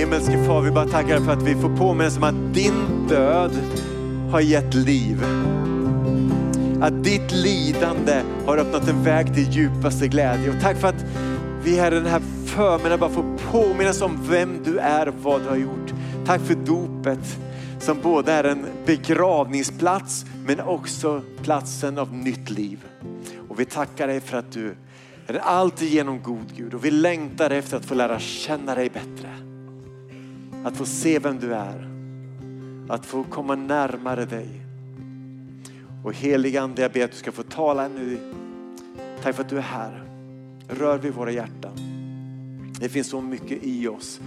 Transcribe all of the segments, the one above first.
Himmelske far, vi bara tackar för att vi får påminnas om att din död har gett liv. Att ditt lidande har öppnat en väg till djupaste glädje. Och tack för att vi här den här förmiddagen bara får påminnas om vem du är och vad du har gjort. Tack för dopet som både är en begravningsplats men också platsen av nytt liv. Och vi tackar dig för att du är alltigenom god Gud och vi längtar efter att få lära känna dig bättre. Att få se vem du är. Att få komma närmare dig. Och heligande, jag ber att du ska få tala nu. Tack för att du är här. Rör vid våra hjärtan. Det finns så mycket i oss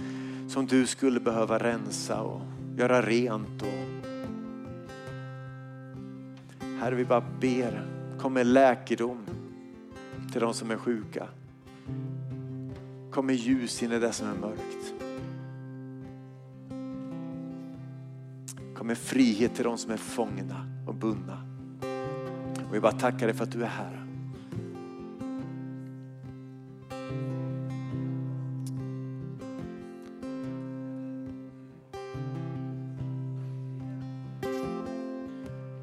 som du skulle behöva rensa och göra rent. Och... Herre, vi bara ber, kom med läkedom till de som är sjuka. Kom med ljus in i det som är mörkt. Kom med frihet till de som är fångna och bundna. Och vi bara tackar dig för att du är här.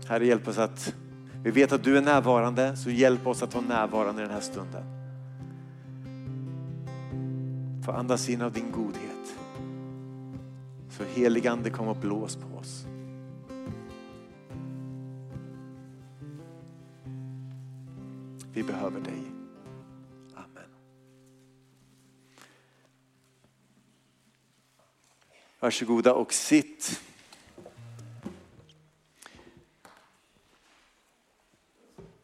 Herre hjälp oss att vi vet att du är närvarande så hjälp oss att vara närvarande i den här stunden. Få andas in av din godhet. Så heligande kom och blås på oss. Vi behöver dig. Amen. Varsågoda och sitt.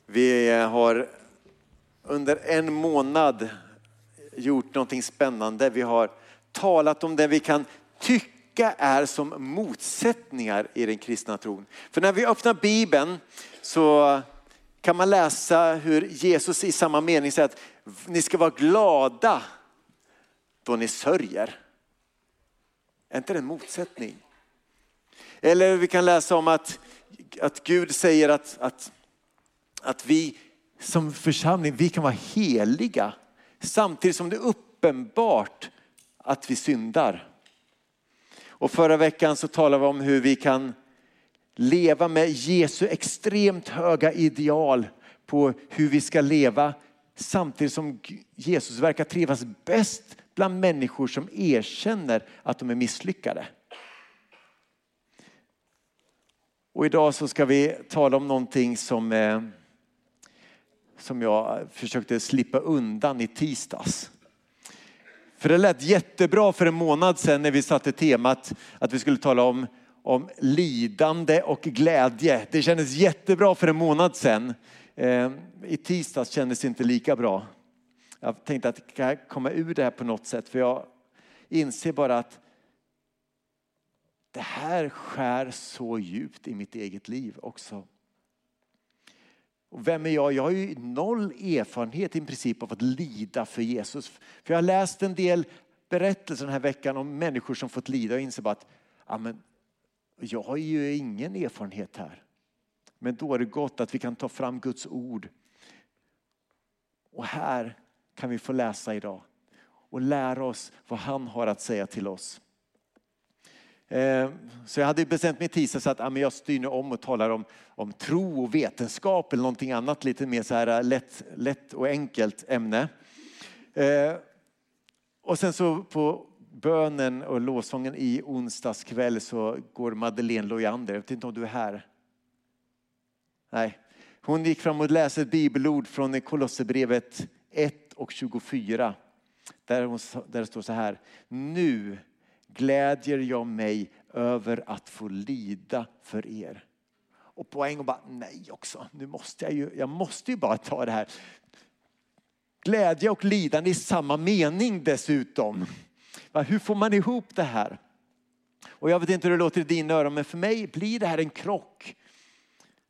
Vi har under en månad gjort någonting spännande. Vi har talat om det vi kan vilka är som motsättningar i den kristna tron. För när vi öppnar Bibeln så kan man läsa hur Jesus i samma mening säger att ni ska vara glada då ni sörjer. Är inte det en motsättning? Eller vi kan läsa om att, att Gud säger att, att att vi som församling, vi kan vara heliga samtidigt som det är uppenbart att vi syndar. Och förra veckan så talade vi om hur vi kan leva med Jesu extremt höga ideal på hur vi ska leva samtidigt som Jesus verkar trivas bäst bland människor som erkänner att de är misslyckade. Och idag så ska vi tala om någonting som eh, som jag försökte slippa undan i tisdags. För det lät jättebra för en månad sedan när vi satte temat att vi skulle tala om, om lidande och glädje. Det kändes jättebra för en månad sedan. Eh, I tisdags kändes det inte lika bra. Jag tänkte att jag kan komma ur det här på något sätt för jag inser bara att det här skär så djupt i mitt eget liv också. Och vem är jag? Jag har ju noll erfarenhet i princip av att lida för Jesus. För jag har läst en del berättelser den här veckan om människor som fått lida och inser bara att ja, men, jag har ju ingen erfarenhet här. Men då är det gott att vi kan ta fram Guds ord. Och här kan vi få läsa idag och lära oss vad han har att säga till oss. Eh, så jag hade bestämt mig i tisdags att jag styr nu om och talar om, om tro och vetenskap eller någonting annat lite mer så här eh, lätt, lätt och enkelt ämne. Eh, och sen så på bönen och lovsången i onsdags kväll så går Madeleine Lojander, jag vet inte om du är här? Nej. Hon gick fram och läste ett bibelord från Kolosserbrevet 1 och 24. Där, hon, där det står så här. Nu glädjer jag mig över att få lida för er. Och på en gång bara, nej också, nu måste jag ju, jag måste ju bara ta det här. Glädje och lidande i samma mening dessutom. Hur får man ihop det här? Och jag vet inte hur det låter i dina öron, men för mig blir det här en krock.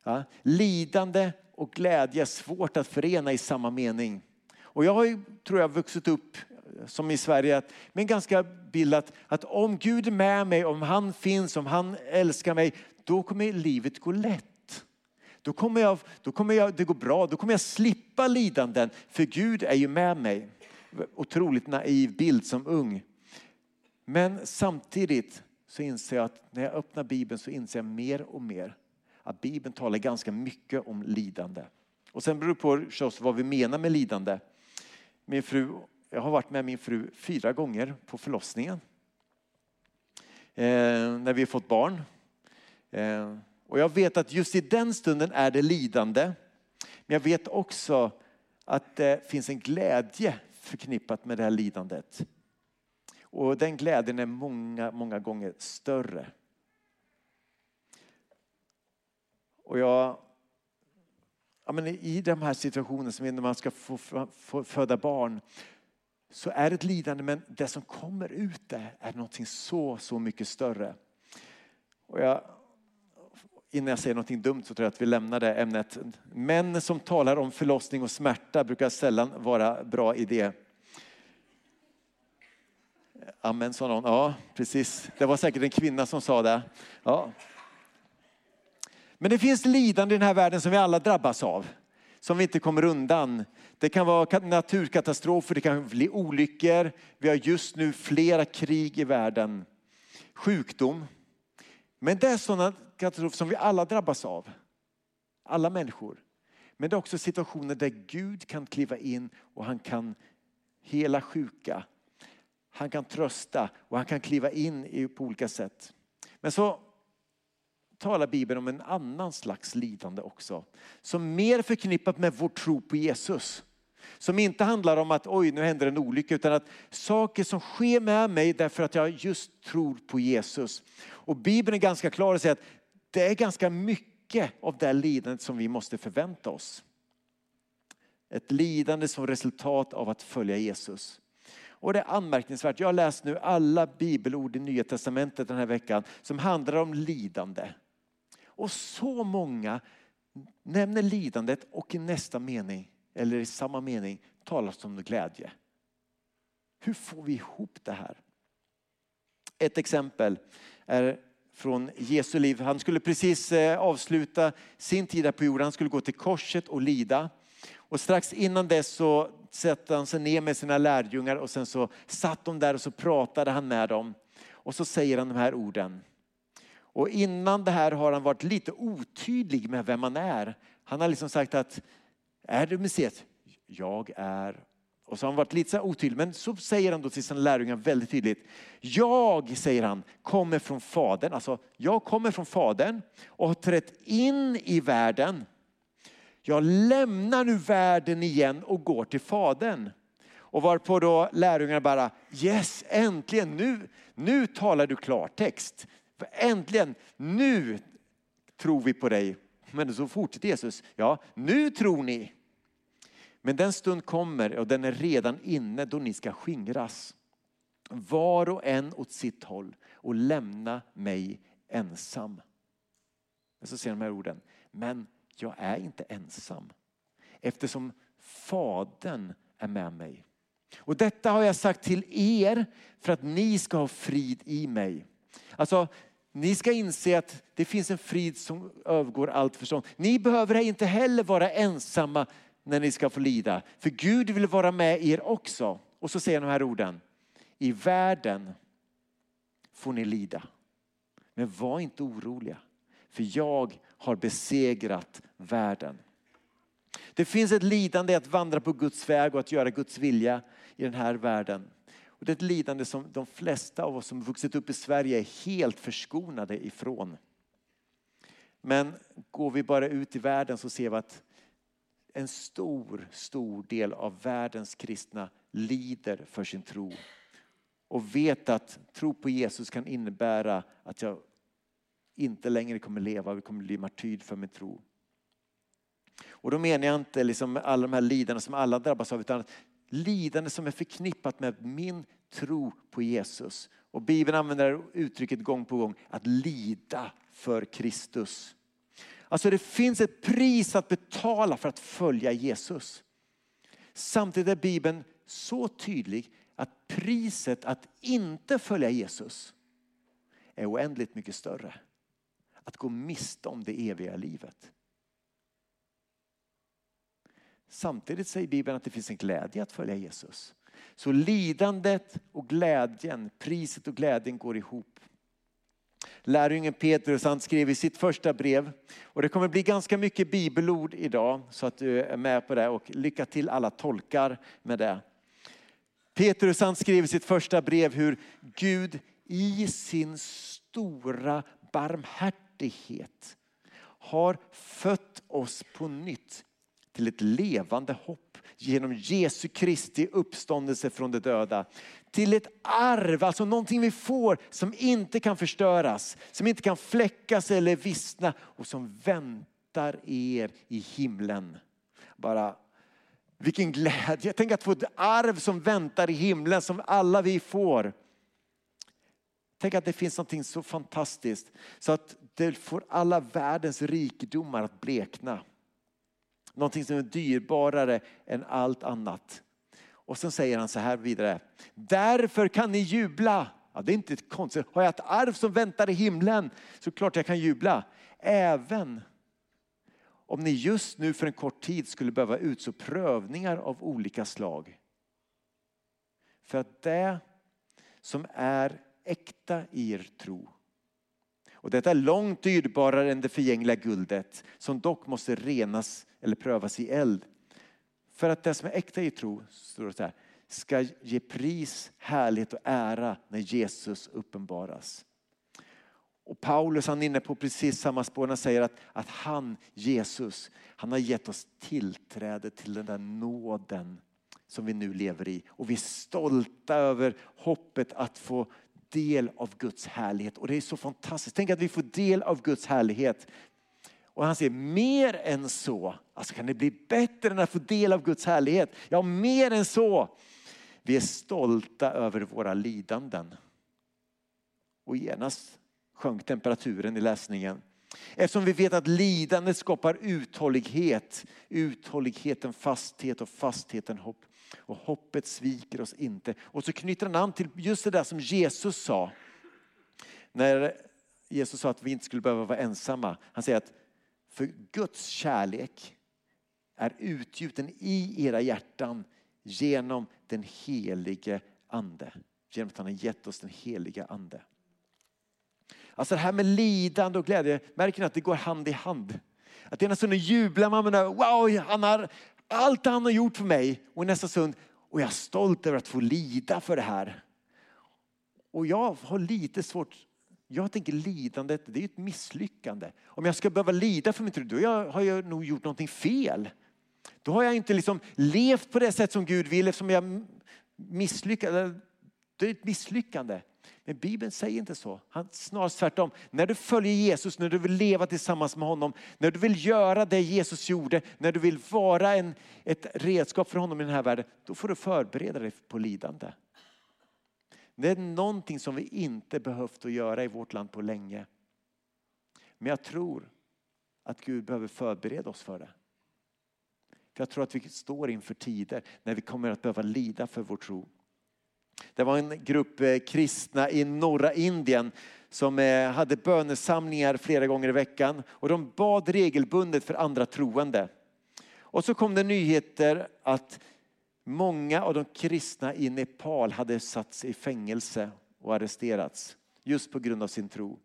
Ja, lidande och glädje är svårt att förena i samma mening. Och jag har ju, tror jag, vuxit upp som i Sverige, men ganska bild att, att om Gud är med mig, om han finns, om han älskar mig, då kommer livet gå lätt. Då kommer, jag, då kommer jag, det gå bra, då kommer jag slippa lidanden, för Gud är ju med mig. Otroligt naiv bild som ung. Men samtidigt så inser jag att när jag öppnar Bibeln så inser jag mer och mer att Bibeln talar ganska mycket om lidande. Och sen beror det på förstås vad vi menar med lidande. Min fru, jag har varit med min fru fyra gånger på förlossningen. Eh, när vi har fått barn. Eh, och jag vet att just i den stunden är det lidande. Men jag vet också att det finns en glädje förknippat med det här lidandet. Och den glädjen är många, många gånger större. Och jag, ja men I de här situationerna som när man ska få, få föda barn så är det ett lidande men det som kommer ut där är någonting så, så mycket större. Och jag, innan jag säger någonting dumt så tror jag att vi lämnar det ämnet. Män som talar om förlossning och smärta brukar sällan vara bra idé. Amen sa någon. Ja, precis. Det var säkert en kvinna som sa det. Ja. Men det finns lidande i den här världen som vi alla drabbas av. Som vi inte kommer undan. Det kan vara naturkatastrofer, det kan bli olyckor. Vi har just nu flera krig i världen. Sjukdom. Men det är sådana katastrofer som vi alla drabbas av. Alla människor. Men det är också situationer där Gud kan kliva in och han kan hela sjuka. Han kan trösta och han kan kliva in på olika sätt. Men så talar Bibeln om en annan slags lidande också. Som mer förknippat med vår tro på Jesus. Som inte handlar om att oj nu händer en olycka utan att saker som sker med mig därför att jag just tror på Jesus. Och Bibeln är ganska klar och säger att det är ganska mycket av det lidandet som vi måste förvänta oss. Ett lidande som resultat av att följa Jesus. Och det är anmärkningsvärt. Jag har läst nu alla bibelord i Nya Testamentet den här veckan som handlar om lidande. Och så många nämner lidandet och i nästa mening, eller i samma mening, talas om glädje. Hur får vi ihop det här? Ett exempel är från Jesu liv. Han skulle precis eh, avsluta sin tid här på jorden. Han skulle gå till korset och lida. Och strax innan dess så sätter han sig ner med sina lärjungar och sen så satt de där och så pratade han med dem. Och så säger han de här orden. Och innan det här har han varit lite otydlig med vem han är. Han har liksom sagt att, är du museet? Jag är. Och så har han varit lite så otydlig, men så säger han då till sina lärjungar väldigt tydligt. Jag, säger han, kommer från Fadern. Alltså, jag kommer från Fadern och har trätt in i världen. Jag lämnar nu världen igen och går till Fadern. Och varpå då lärjungarna bara, yes, äntligen, nu, nu talar du klartext. För äntligen, nu tror vi på dig. Men så fortsätter Jesus, ja, nu tror ni. Men den stund kommer och den är redan inne då ni ska skingras. Var och en åt sitt håll och lämna mig ensam. Men så ser de här orden, men jag är inte ensam. Eftersom Fadern är med mig. Och detta har jag sagt till er för att ni ska ha frid i mig. Alltså, ni ska inse att det finns en frid som övergår allt förstånd. Ni behöver inte heller vara ensamma när ni ska få lida. För Gud vill vara med er också. Och så säger de här orden. I världen får ni lida. Men var inte oroliga. För jag har besegrat världen. Det finns ett lidande i att vandra på Guds väg och att göra Guds vilja i den här världen. Och det är ett lidande som de flesta av oss som vuxit upp i Sverige är helt förskonade ifrån. Men går vi bara ut i världen så ser vi att en stor, stor del av världens kristna lider för sin tro. Och vet att tro på Jesus kan innebära att jag inte längre kommer leva, vi kommer bli martyrd för min tro. Och då menar jag inte liksom alla de här lidanden som alla drabbas av utan lidande som är förknippat med min tro på Jesus. Och Bibeln använder uttrycket gång på gång, att lida för Kristus. Alltså det finns ett pris att betala för att följa Jesus. Samtidigt är Bibeln så tydlig att priset att inte följa Jesus är oändligt mycket större. Att gå miste om det eviga livet. Samtidigt säger Bibeln att det finns en glädje att följa Jesus. Så lidandet och glädjen, priset och glädjen går ihop. Lärjungen Petrus han skrev i sitt första brev, och det kommer bli ganska mycket bibelord idag så att du är med på det och lycka till alla tolkar med det. Petrus han skrev i sitt första brev hur Gud i sin stora barmhärtighet har fött oss på nytt till ett levande hopp genom Jesu Kristi uppståndelse från de döda. Till ett arv, alltså någonting vi får som inte kan förstöras, som inte kan fläckas eller vissna och som väntar er i himlen. Bara vilken glädje, tänk att få ett arv som väntar i himlen som alla vi får. Tänk att det finns något så fantastiskt så att det får alla världens rikedomar att blekna. Någonting som är dyrbarare än allt annat. Och sen säger han så här vidare. Därför kan ni jubla. Ja, det är inte konstigt. Har jag ett arv som väntar i himlen så klart jag kan jubla. Även om ni just nu för en kort tid skulle behöva utstå prövningar av olika slag. För att det som är äkta i er tro. Och detta är långt dyrbarare än det förgängliga guldet som dock måste renas eller prövas i eld. För att det som är äkta i tro, står det så här, ska ge pris, härlighet och ära när Jesus uppenbaras. Och Paulus han är inne på precis samma spår. Han säger att, att han, Jesus, han har gett oss tillträde till den där nåden som vi nu lever i. Och vi är stolta över hoppet att få del av Guds härlighet. Och det är så fantastiskt. Tänk att vi får del av Guds härlighet. Och han säger mer än så. Alltså kan det bli bättre än att få del av Guds härlighet? Ja, mer än så. Vi är stolta över våra lidanden. Och genast sjönk temperaturen i läsningen. Eftersom vi vet att lidandet skapar uthållighet, uthålligheten fasthet och fastheten hopp. Och hoppet sviker oss inte. Och så knyter han an till just det där som Jesus sa. När Jesus sa att vi inte skulle behöva vara ensamma. Han säger att för Guds kärlek är utgjuten i era hjärtan genom den helige ande. Genom att han har gett oss den heliga ande. Alltså det här med lidande och glädje, märker ni att det går hand i hand? Att ena stunden jublar man med wow, han har, allt han har gjort för mig. Och i nästa stund, och jag är stolt över att få lida för det här. Och jag har lite svårt, jag tänker lidandet, det är ett misslyckande. Om jag ska behöva lida för min tro, då har jag nog gjort någonting fel. Då har jag inte liksom levt på det sätt som Gud vill eftersom jag misslyckades. Det är ett misslyckande. Men Bibeln säger inte så. Han, snarare tvärtom. När du följer Jesus, när du vill leva tillsammans med honom, när du vill göra det Jesus gjorde, när du vill vara en, ett redskap för honom i den här världen, då får du förbereda dig på lidande. Det är någonting som vi inte behövt att göra i vårt land på länge. Men jag tror att Gud behöver förbereda oss för det. För jag tror att vi står inför tider när vi kommer att behöva lida för vår tro. Det var en grupp eh, kristna i norra Indien som eh, hade bönesamlingar flera gånger i veckan och de bad regelbundet för andra troende. Och så kom det nyheter att många av de kristna i Nepal hade satts i fängelse och arresterats just på grund av sin tro.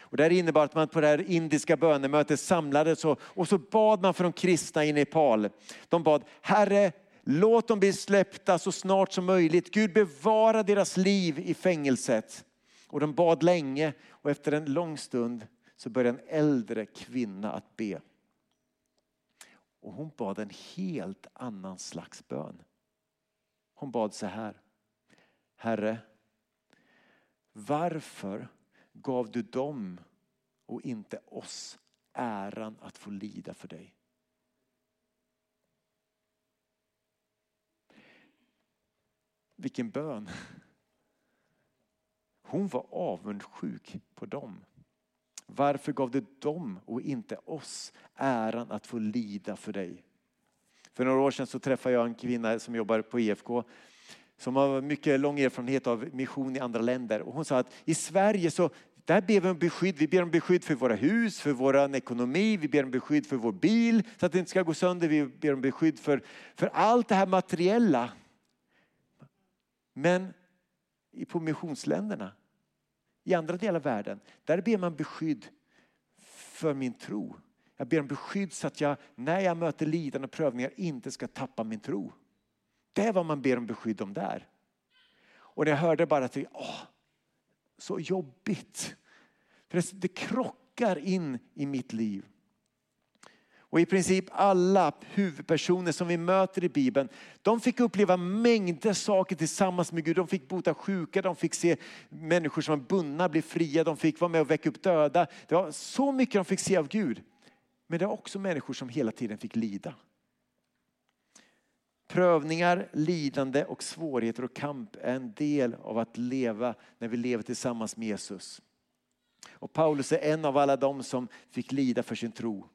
Och det här innebar att man på det här indiska bönemötet samlades och, och så bad man för de kristna i Nepal. De bad, Herre Låt dem bli släppta så snart som möjligt. Gud bevara deras liv i fängelset. Och de bad länge och efter en lång stund så började en äldre kvinna att be. Och hon bad en helt annan slags bön. Hon bad så här. Herre, varför gav du dem och inte oss äran att få lida för dig? Vilken bön. Hon var avundsjuk på dem. Varför gav du dem och inte oss äran att få lida för dig? För några år sedan så träffade jag en kvinna som jobbar på IFK som har mycket lång erfarenhet av mission i andra länder. Och hon sa att i Sverige så där ber vi om beskydd. Vi ber om beskydd för våra hus, för vår ekonomi, vi ber om beskydd för vår bil så att det inte ska gå sönder. Vi ber om beskydd för, för allt det här materiella. Men på missionsländerna, i andra delar av världen, där ber man beskydd för min tro. Jag ber om beskydd så att jag när jag möter lidande och prövningar inte ska tappa min tro. Det är vad man ber om beskydd om där. Och när jag hörde bara att åh, så jobbigt. För det krockar in i mitt liv. Och i princip alla huvudpersoner som vi möter i Bibeln, de fick uppleva mängder saker tillsammans med Gud. De fick bota sjuka, de fick se människor som var bundna bli fria, de fick vara med och väcka upp döda. Det var så mycket de fick se av Gud. Men det var också människor som hela tiden fick lida. Prövningar, lidande och svårigheter och kamp är en del av att leva när vi lever tillsammans med Jesus. Och Paulus är en av alla dem som fick lida för sin tro.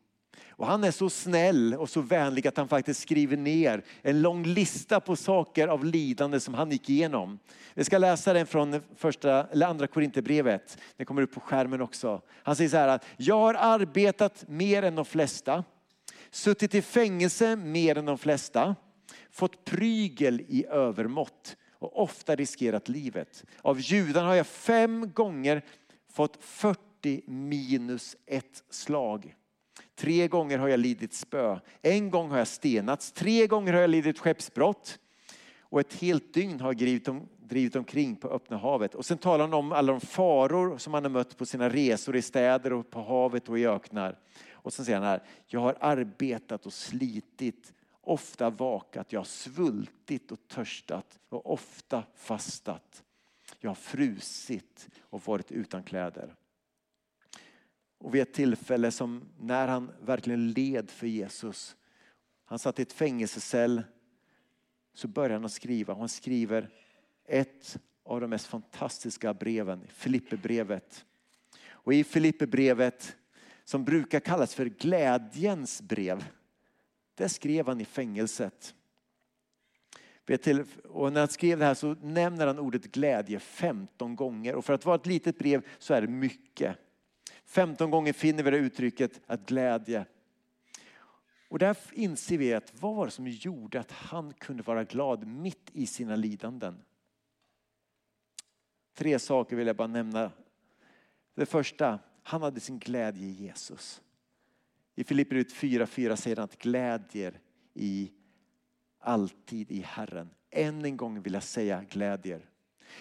Och han är så snäll och så vänlig att han faktiskt skriver ner en lång lista på saker av lidande som han gick igenom. Vi ska läsa den från första, eller andra Korinthierbrevet. Den kommer upp på skärmen också. Han säger så här att jag har arbetat mer än de flesta, suttit i fängelse mer än de flesta, fått prygel i övermått och ofta riskerat livet. Av judarna har jag fem gånger fått 40 minus ett slag. Tre gånger har jag lidit spö. En gång har jag stenats. Tre gånger har jag lidit skeppsbrott. Och ett helt dygn har jag drivit, om, drivit omkring på öppna havet. Och sen talar han om alla de faror som han har mött på sina resor i städer och på havet och i öknar. Och sen säger han här, jag har arbetat och slitit, ofta vakat, jag har svultit och törstat och ofta fastat. Jag har frusit och varit utan kläder. Och vid ett tillfälle som när han verkligen led för Jesus. Han satt i ett fängelsecell. Så började han att skriva. Han skriver ett av de mest fantastiska breven, Filipperbrevet. Och i Filipperbrevet som brukar kallas för glädjens brev. Det skrev han i fängelset. Och när han skrev det här så nämner han ordet glädje 15 gånger. Och för att vara ett litet brev så är det mycket. 15 gånger finner vi det uttrycket att glädje. Och där inser vi att vad var det som gjorde att han kunde vara glad mitt i sina lidanden? Tre saker vill jag bara nämna. Det första, han hade sin glädje i Jesus. I Filipperbrevet 4.4 säger han att glädjer i alltid i Herren. Än en gång vill jag säga glädjer.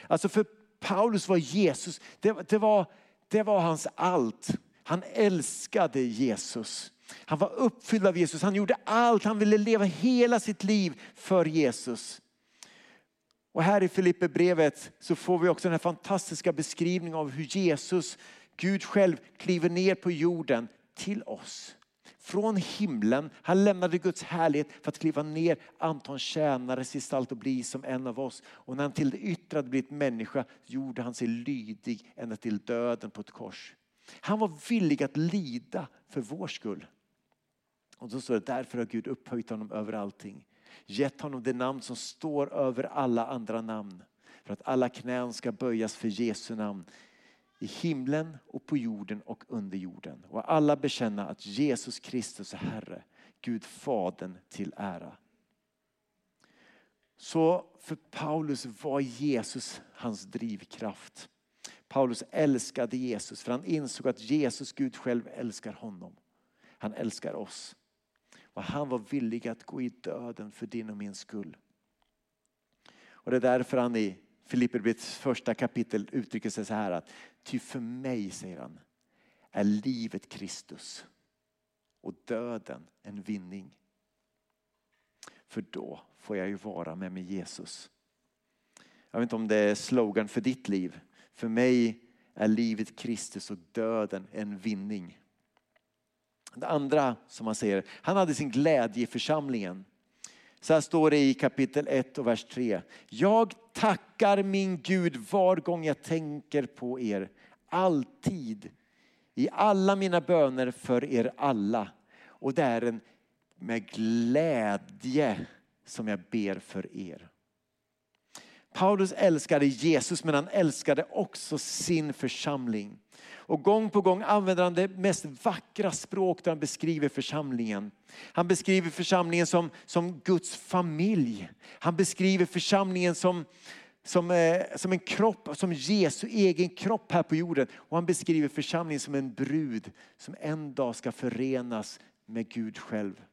Alltså för Paulus var Jesus, det, det var det var hans allt. Han älskade Jesus. Han var uppfylld av Jesus. Han gjorde allt. Han ville leva hela sitt liv för Jesus. Och här i Filipperbrevet så får vi också den här fantastiska beskrivningen av hur Jesus, Gud själv, kliver ner på jorden till oss. Från himlen, han lämnade Guds härlighet för att kliva ner, anta en tjänares gestalt och bli som en av oss. Och när han till det yttre hade blivit människa gjorde han sig lydig ända till döden på ett kors. Han var villig att lida för vår skull. Och då står det därför har Gud upphöjt honom över allting. Gett honom det namn som står över alla andra namn. För att alla knän ska böjas för Jesu namn i himlen och på jorden och under jorden. Och alla bekänna att Jesus Kristus är Herre, Gud Fadern till ära. Så för Paulus var Jesus hans drivkraft. Paulus älskade Jesus för han insåg att Jesus, Gud själv, älskar honom. Han älskar oss. Och han var villig att gå i döden för din och min skull. Och det är därför han i Filipperbrevets första kapitel uttrycker sig så här att ty för mig, säger han, är livet Kristus och döden en vinning. För då får jag ju vara med med Jesus. Jag vet inte om det är slogan för ditt liv. För mig är livet Kristus och döden en vinning. Det andra som han säger, han hade sin glädje i församlingen. Så här står det i kapitel 1 och vers 3. Jag tackar min Gud var gång jag tänker på er. Alltid. I alla mina böner för er alla. Och det är en med glädje som jag ber för er. Paulus älskade Jesus men han älskade också sin församling. Och gång på gång använder han det mest vackra språk där han beskriver församlingen. Han beskriver församlingen som, som Guds familj. Han beskriver församlingen som, som, eh, som en kropp, som Jesu egen kropp här på jorden. Och han beskriver församlingen som en brud som en dag ska förenas med Gud själv.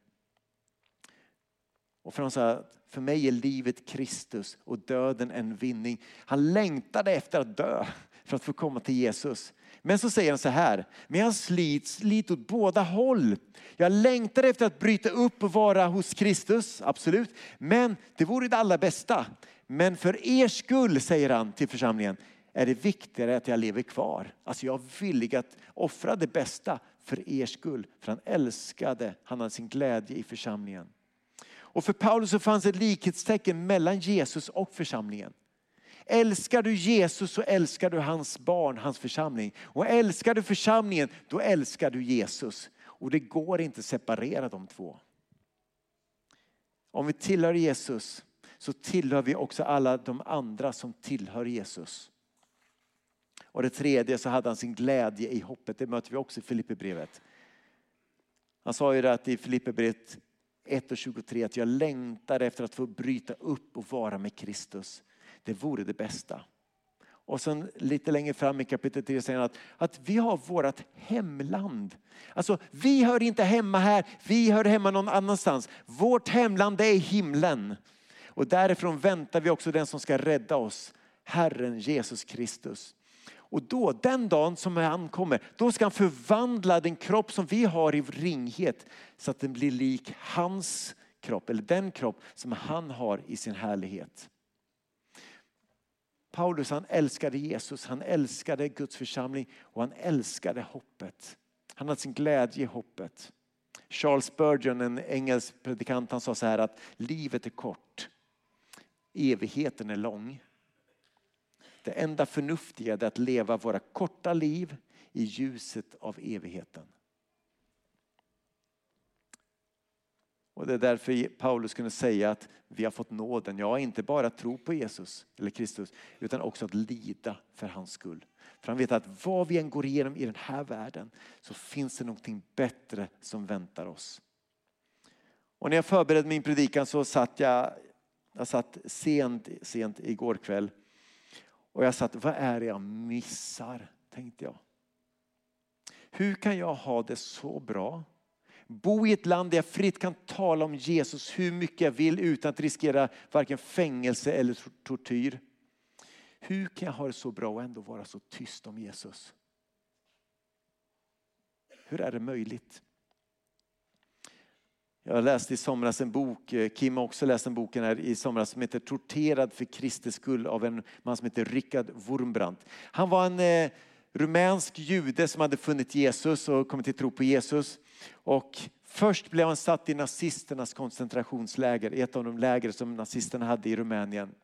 Och för, sa, för mig är livet Kristus och döden en vinning. Han längtade efter att dö för att få komma till Jesus. Men så säger han så här, men jag slits lite åt båda håll. Jag längtar efter att bryta upp och vara hos Kristus, absolut. Men det vore det allra bästa. Men för er skull, säger han till församlingen, är det viktigare att jag lever kvar. Alltså jag är villig att offra det bästa för er skull. För han älskade, han hade sin glädje i församlingen. Och för Paulus så fanns ett likhetstecken mellan Jesus och församlingen. Älskar du Jesus så älskar du hans barn, hans församling. Och älskar du församlingen, då älskar du Jesus. Och det går inte att separera de två. Om vi tillhör Jesus så tillhör vi också alla de andra som tillhör Jesus. Och det tredje så hade han sin glädje i hoppet. Det möter vi också i Filipperbrevet. Han sa ju det att i Filipperbrevet 1 och 23 att jag längtar efter att få bryta upp och vara med Kristus. Det vore det bästa. Och sen lite längre fram i kapitel 3 säger han att, att vi har vårt hemland. Alltså vi hör inte hemma här, vi hör hemma någon annanstans. Vårt hemland är himlen. Och därifrån väntar vi också den som ska rädda oss, Herren Jesus Kristus. Och då, den dagen som han kommer, då ska han förvandla den kropp som vi har i ringhet så att den blir lik hans kropp, eller den kropp som han har i sin härlighet. Paulus han älskade Jesus, han älskade Guds församling och han älskade hoppet. Han hade sin glädje i hoppet. Charles Spurgeon, en engelsk predikant, han sa så här att livet är kort, evigheten är lång. Det enda förnuftiga är att leva våra korta liv i ljuset av evigheten. Och det är därför Paulus kunde säga att vi har fått nåden, ja inte bara att tro på Jesus eller Kristus, utan också att lida för hans skull. För han vet att vad vi än går igenom i den här världen så finns det någonting bättre som väntar oss. Och när jag förberedde min predikan så satt jag, jag satt sent, sent igår kväll och jag satt, vad är det jag missar? Tänkte jag. Hur kan jag ha det så bra? Bo i ett land där jag fritt kan tala om Jesus hur mycket jag vill utan att riskera varken fängelse eller tortyr. Hur kan jag ha det så bra och ändå vara så tyst om Jesus? Hur är det möjligt? Jag läste i somras en bok, eh, Kim har också läst en bok här i somras som heter Torterad för Kristi skull av en man som heter Rickard Wurmbrandt. Han var en eh, rumänsk jude som hade funnit Jesus och kommit till tro på Jesus. Och först blev han satt i nazisternas koncentrationsläger, ett av de läger som nazisterna hade i Rumänien.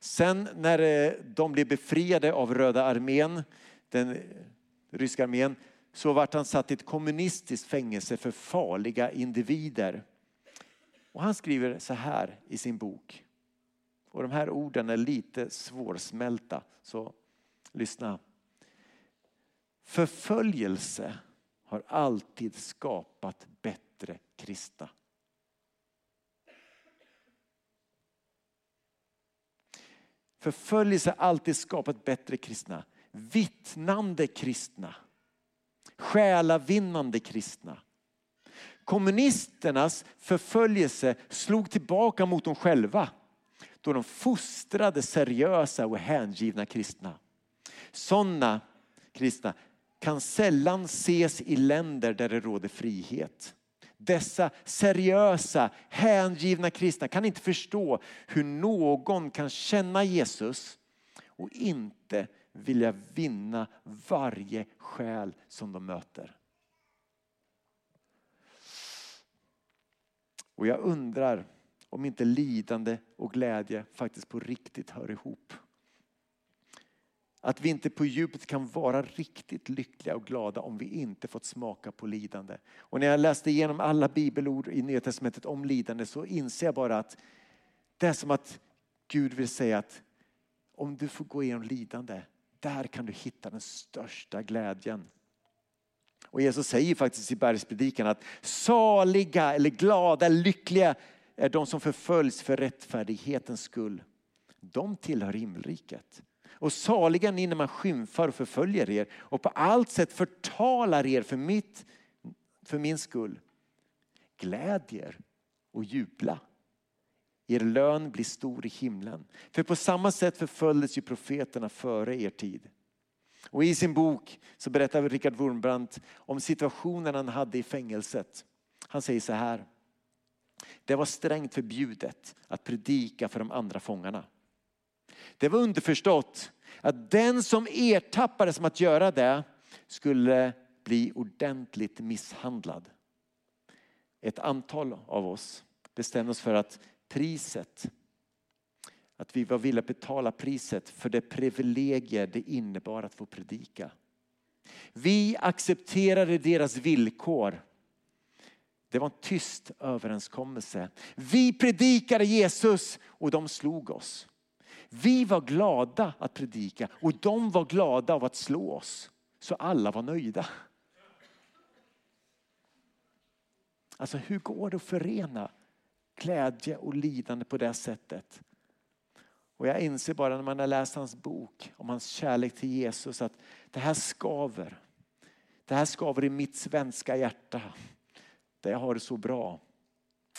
Sen när eh, de blev befriade av Röda armén, den eh, ryska armén, så vart han satt i ett kommunistiskt fängelse för farliga individer. Och han skriver så här i sin bok. Och de här orden är lite svårsmälta, så lyssna. Förföljelse har alltid skapat bättre kristna. Förföljelse har alltid skapat bättre kristna. Vittnande kristna själavinnande kristna. Kommunisternas förföljelse slog tillbaka mot dem själva då de fostrade seriösa och hängivna kristna. Sådana kristna kan sällan ses i länder där det råder frihet. Dessa seriösa, hängivna kristna kan inte förstå hur någon kan känna Jesus och inte vilja vinna varje själ som de möter. Och jag undrar om inte lidande och glädje faktiskt på riktigt hör ihop. Att vi inte på djupet kan vara riktigt lyckliga och glada om vi inte fått smaka på lidande. Och när jag läste igenom alla bibelord i Nya Testamentet om lidande så inser jag bara att det är som att Gud vill säga att om du får gå igenom lidande där kan du hitta den största glädjen. Och Jesus säger faktiskt i bergspredikan att saliga eller glada, lyckliga är de som förföljs för rättfärdighetens skull. de tillhör himmelriket. Och saliga ni när man skymfar och förföljer er och på allt sätt förtalar er för, mitt, för min skull. Gläd er och jubla. Er lön blir stor i himlen. För på samma sätt förföljdes ju profeterna före er tid. Och i sin bok så berättar Richard Wurmbrandt om situationen han hade i fängelset. Han säger så här. Det var strängt förbjudet att predika för de andra fångarna. Det var underförstått att den som ertappades med att göra det skulle bli ordentligt misshandlad. Ett antal av oss bestämde oss för att priset, att vi var villiga att betala priset för det privilegier det innebar att få predika. Vi accepterade deras villkor. Det var en tyst överenskommelse. Vi predikade Jesus och de slog oss. Vi var glada att predika och de var glada av att slå oss. Så alla var nöjda. Alltså hur går det att förena glädje och lidande på det sättet? Och jag inser bara när man har läst hans bok om hans kärlek till Jesus att det här skaver. Det här skaver i mitt svenska hjärta. Där jag har det så bra.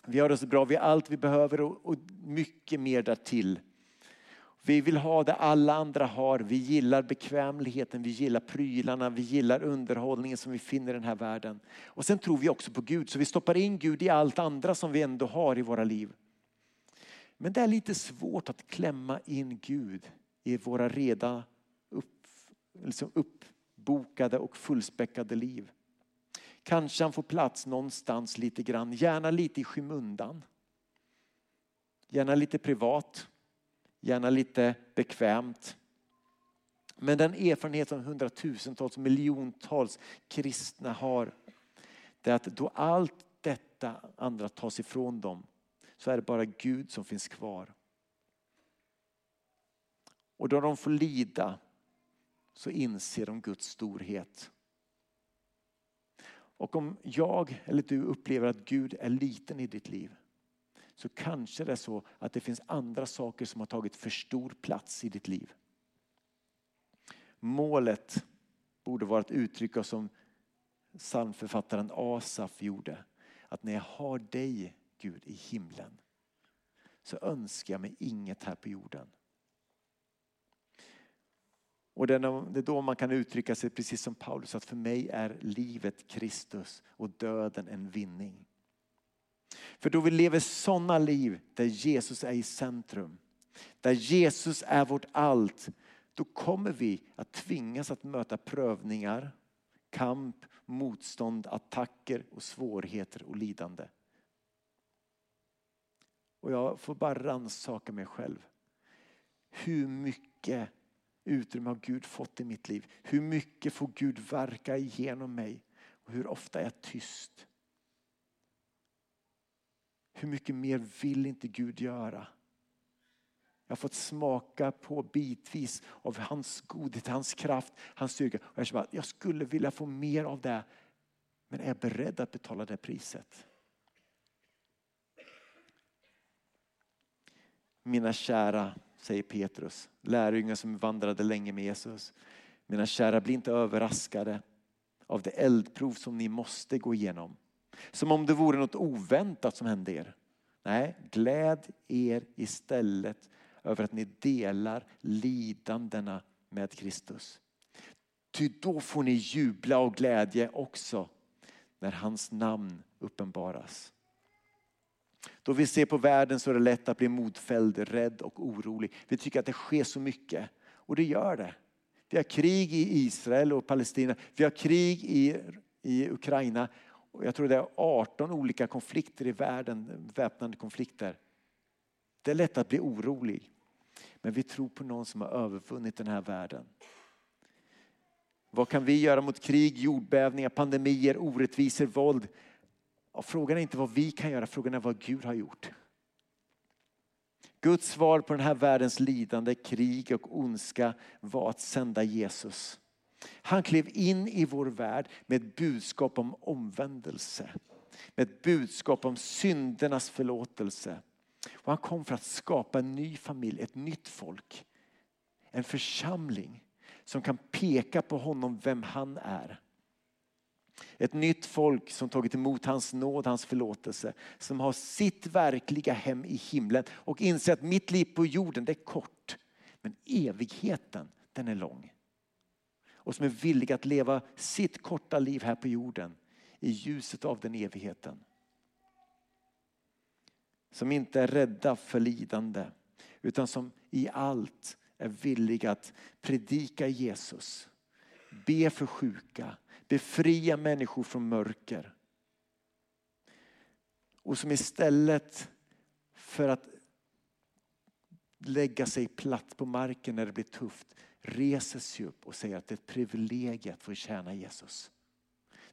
Vi har det så bra, vi har allt vi behöver och mycket mer därtill. Vi vill ha det alla andra har. Vi gillar bekvämligheten, vi gillar prylarna, vi gillar underhållningen som vi finner i den här världen. Och sen tror vi också på Gud, så vi stoppar in Gud i allt andra som vi ändå har i våra liv. Men det är lite svårt att klämma in Gud i våra redan upp, liksom uppbokade och fullspäckade liv. Kanske han får plats någonstans lite grann, gärna lite i skymundan. Gärna lite privat gärna lite bekvämt. Men den erfarenhet som hundratusentals, miljontals kristna har, det är att då allt detta andra tas ifrån dem så är det bara Gud som finns kvar. Och då de får lida så inser de Guds storhet. Och om jag eller du upplever att Gud är liten i ditt liv så kanske det är så att det finns andra saker som har tagit för stor plats i ditt liv. Målet borde vara att uttrycka som psalmförfattaren Asaf gjorde. Att när jag har dig Gud i himlen så önskar jag mig inget här på jorden. Och det är då man kan uttrycka sig precis som Paulus att för mig är livet Kristus och döden en vinning. För då vi lever sådana liv där Jesus är i centrum, där Jesus är vårt allt, då kommer vi att tvingas att möta prövningar, kamp, motstånd, attacker och svårigheter och lidande. Och jag får bara rannsaka mig själv. Hur mycket utrymme har Gud fått i mitt liv? Hur mycket får Gud verka igenom mig? Och hur ofta är jag tyst? Hur mycket mer vill inte Gud göra? Jag har fått smaka på bitvis av hans godhet, hans kraft, hans styrka. Och jag, bara, jag skulle vilja få mer av det. Men är jag beredd att betala det priset? Mina kära, säger Petrus, lärjungar som vandrade länge med Jesus. Mina kära, bli inte överraskade av det eldprov som ni måste gå igenom. Som om det vore något oväntat som hände er. Nej, gläd er istället över att ni delar lidandena med Kristus. Ty då får ni jubla och glädje också när hans namn uppenbaras. Då vi ser på världen så är det lätt att bli modfälld, rädd och orolig. Vi tycker att det sker så mycket och det gör det. Vi har krig i Israel och Palestina. Vi har krig i, i Ukraina jag tror det är 18 olika konflikter i världen, väpnade konflikter. Det är lätt att bli orolig. Men vi tror på någon som har övervunnit den här världen. Vad kan vi göra mot krig, jordbävningar, pandemier, orättvisor, våld? Och frågan är inte vad vi kan göra, frågan är vad Gud har gjort. Guds svar på den här världens lidande, krig och ondska var att sända Jesus. Han klev in i vår värld med ett budskap om omvändelse. Med ett budskap om syndernas förlåtelse. Och han kom för att skapa en ny familj, ett nytt folk. En församling som kan peka på honom, vem han är. Ett nytt folk som tagit emot hans nåd, hans förlåtelse. Som har sitt verkliga hem i himlen och inser att mitt liv på jorden det är kort. Men evigheten den är lång. Och som är villiga att leva sitt korta liv här på jorden i ljuset av den evigheten. Som inte är rädda för lidande utan som i allt är villiga att predika Jesus. Be för sjuka, befria människor från mörker. Och som istället för att lägga sig platt på marken när det blir tufft reser sig upp och säger att det är ett privilegium att få tjäna Jesus.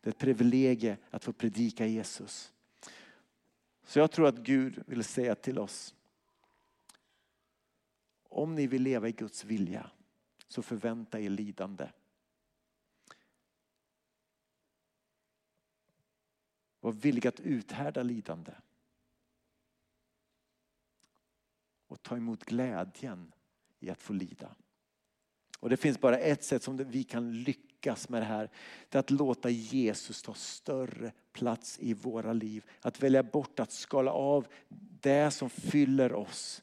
Det är ett privilegium att få predika Jesus. Så jag tror att Gud vill säga till oss. Om ni vill leva i Guds vilja så förvänta er lidande. Var villig att uthärda lidande. Och ta emot glädjen i att få lida. Och det finns bara ett sätt som vi kan lyckas med det här. Det är att låta Jesus ta större plats i våra liv. Att välja bort att skala av det som fyller oss.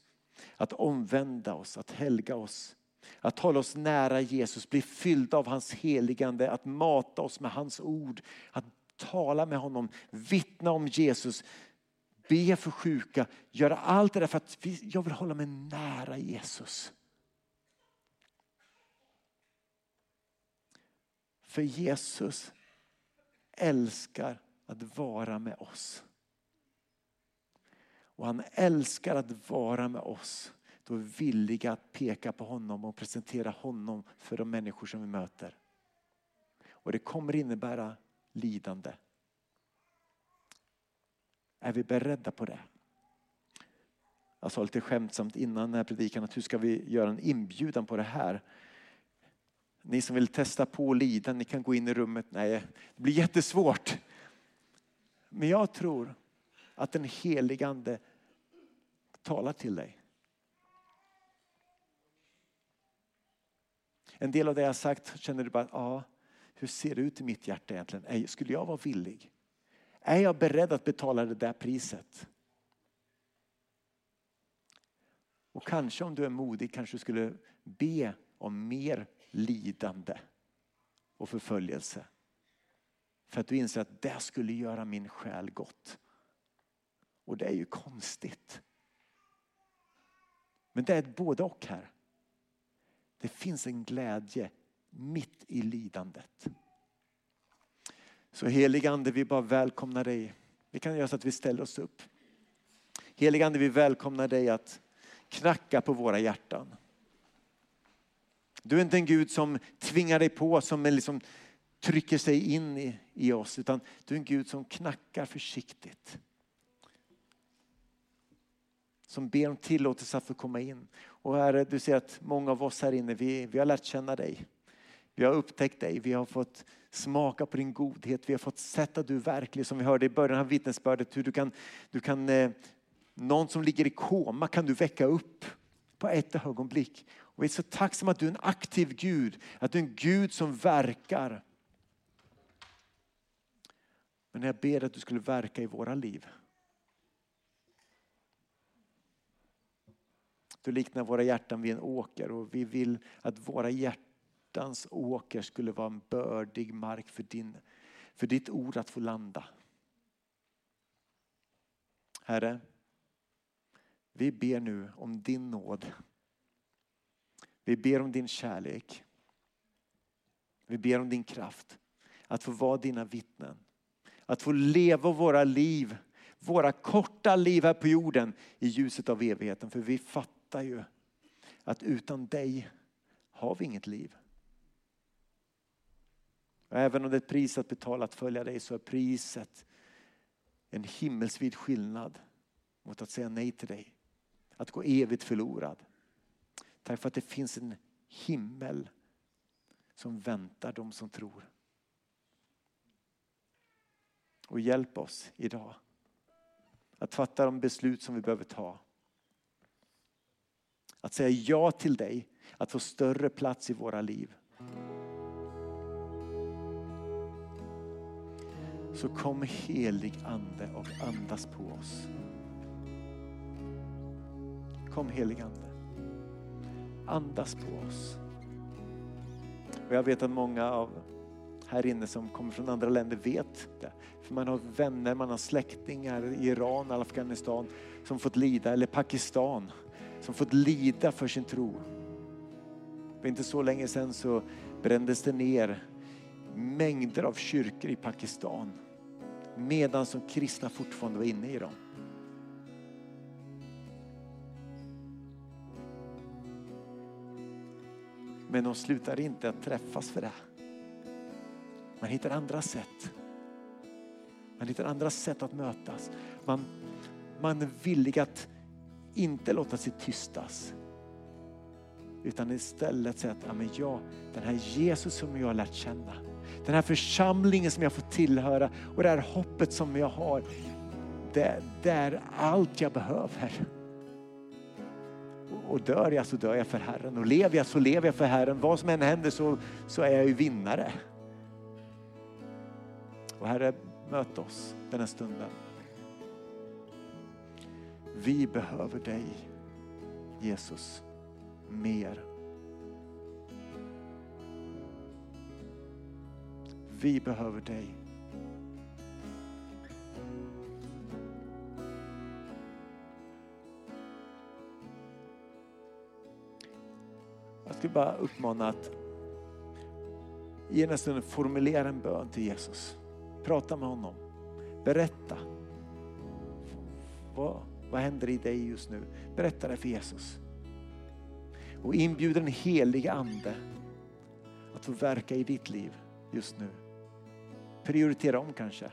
Att omvända oss, att helga oss. Att hålla oss nära Jesus, bli fyllda av hans heligande, att mata oss med hans ord. Att tala med honom, vittna om Jesus, be för sjuka, göra allt det där för att jag vill hålla mig nära Jesus. För Jesus älskar att vara med oss. Och han älskar att vara med oss då är vi villiga att peka på honom och presentera honom för de människor som vi möter. Och det kommer innebära lidande. Är vi beredda på det? Jag sa lite skämtsamt innan den här predikan att hur ska vi göra en inbjudan på det här? Ni som vill testa på att lida, ni kan gå in i rummet. Nej, det blir jättesvårt. Men jag tror att den heligande talar till dig. En del av det jag sagt känner du bara, ja, hur ser det ut i mitt hjärta egentligen? Skulle jag vara villig? Är jag beredd att betala det där priset? Och kanske om du är modig kanske du skulle be om mer lidande och förföljelse. För att du inser att det skulle göra min själ gott. Och det är ju konstigt. Men det är ett både och här. Det finns en glädje mitt i lidandet. Så heligande, vi bara välkomnar dig. Vi kan göra så att vi ställer oss upp. Heligande, vi välkomnar dig att knacka på våra hjärtan. Du är inte en Gud som tvingar dig på, som liksom trycker sig in i, i oss, utan du är en Gud som knackar försiktigt. Som ber om tillåtelse att få komma in. Och Herre, du ser att många av oss här inne, vi, vi har lärt känna dig. Vi har upptäckt dig, vi har fått smaka på din godhet, vi har fått sett att du är verklig som vi hörde i början av vittnesbördet. Hur du kan, du kan, eh, någon som ligger i koma kan du väcka upp på ett ögonblick. Och vi är så tacksamma att du är en aktiv Gud, att du är en Gud som verkar. Men jag ber att du skulle verka i våra liv. Du liknar våra hjärtan vid en åker och vi vill att våra hjärtans åker skulle vara en bördig mark för, din, för ditt ord att få landa. Herre, vi ber nu om din nåd. Vi ber om din kärlek. Vi ber om din kraft. Att få vara dina vittnen. Att få leva våra liv, våra korta liv här på jorden i ljuset av evigheten. För vi fattar ju att utan dig har vi inget liv. Och även om det är ett pris att betala att följa dig så är priset en himmelsvid skillnad mot att säga nej till dig. Att gå evigt förlorad. Tack för att det finns en himmel som väntar de som tror. Och hjälp oss idag att fatta de beslut som vi behöver ta. Att säga ja till dig, att få större plats i våra liv. Så kom helig Ande och andas på oss. Kom helig Ande. Andas på oss. Och jag vet att många av här inne som kommer från andra länder vet det. För man har vänner, man har släktingar i Iran, Afghanistan som fått lida, eller Pakistan som fått lida för sin tro. För inte så länge sedan så brändes det ner mängder av kyrkor i Pakistan medan som kristna fortfarande var inne i dem. Men de slutar inte att träffas för det. Man hittar andra sätt. Man hittar andra sätt att mötas. Man, man är villig att inte låta sig tystas. Utan istället säga att ja, men jag, den här Jesus som jag har lärt känna, den här församlingen som jag får tillhöra och det här hoppet som jag har, det, det är allt jag behöver. Och dör jag så dör jag för Herren och lever jag så lever jag för Herren. Vad som än händer så, så är jag ju vinnare. Och Herre, möt oss den här stunden. Vi behöver dig, Jesus, mer. Vi behöver dig. Skulle bara uppmana att i stunden formulera en bön till Jesus. Prata med honom. Berätta. Vad, vad händer i dig just nu? Berätta det för Jesus. Och inbjud den helige Ande att få verka i ditt liv just nu. Prioritera om kanske.